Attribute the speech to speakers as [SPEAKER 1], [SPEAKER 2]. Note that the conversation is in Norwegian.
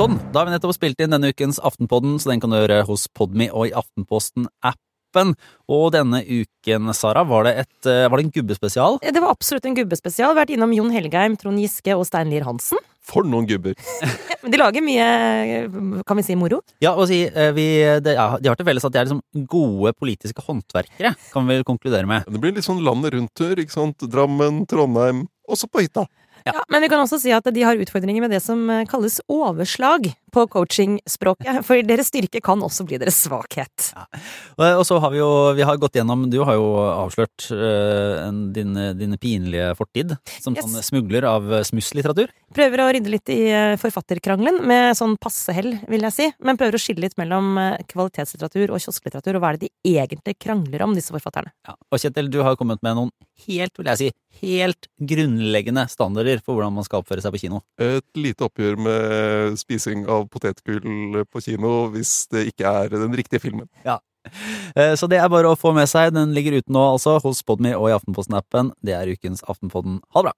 [SPEAKER 1] Sånn, da har vi nettopp spilt inn denne ukens Aftenpodden, så den kan du høre hos Podme og i Aftenposten-appen. Og denne uken, Sara, var det, et, eh, var det en gubbespesial?
[SPEAKER 2] Det var absolutt en gubbespesial. Vært innom Jon Helgheim, Trond Giske og Stein Lier Hansen.
[SPEAKER 3] For noen gubber.
[SPEAKER 2] De lager mye, kan vi si, moro.
[SPEAKER 1] Ja, og si, eh, vi, det, ja, De har til felles at de er liksom gode politiske håndverkere, kan vi vel konkludere med.
[SPEAKER 3] Det blir litt sånn landet rundt-tur. ikke sant? Drammen, Trondheim, også på hytta.
[SPEAKER 1] Ja.
[SPEAKER 2] Ja, men vi kan også si at de har utfordringer med det som eh, kalles overslag på coachingspråket. For deres styrke kan også bli deres svakhet.
[SPEAKER 1] Og, og så har vi jo vi har gått gjennom Du har jo avslørt uh, din, din pinlige fortid som
[SPEAKER 2] Yes.
[SPEAKER 1] sånn smugler av eh, smusslitteratur.
[SPEAKER 2] Prøver å rydde litt i eh, forfatterkrangelen, med sånn passe hell, vil jeg si. Men prøver å skille litt mellom eh, kvalitetslitteratur og kiosklitteratur, og hva er det de egentlig krangler om, disse forfatterne.
[SPEAKER 1] Ja. Og Kjetil, du har kommet med noen helt, vil jeg si, helt grunnleggende standarder for hvordan man skal oppføre seg på kino.
[SPEAKER 3] Et lite oppgjør med spising av potetgull på kino hvis det ikke er den riktige filmen.
[SPEAKER 1] Ja. Så det er bare å få med seg. Den ligger ute nå, altså, hos Podme og i Aftenposten-appen. Det er ukens Aftenpodden. Ha det bra!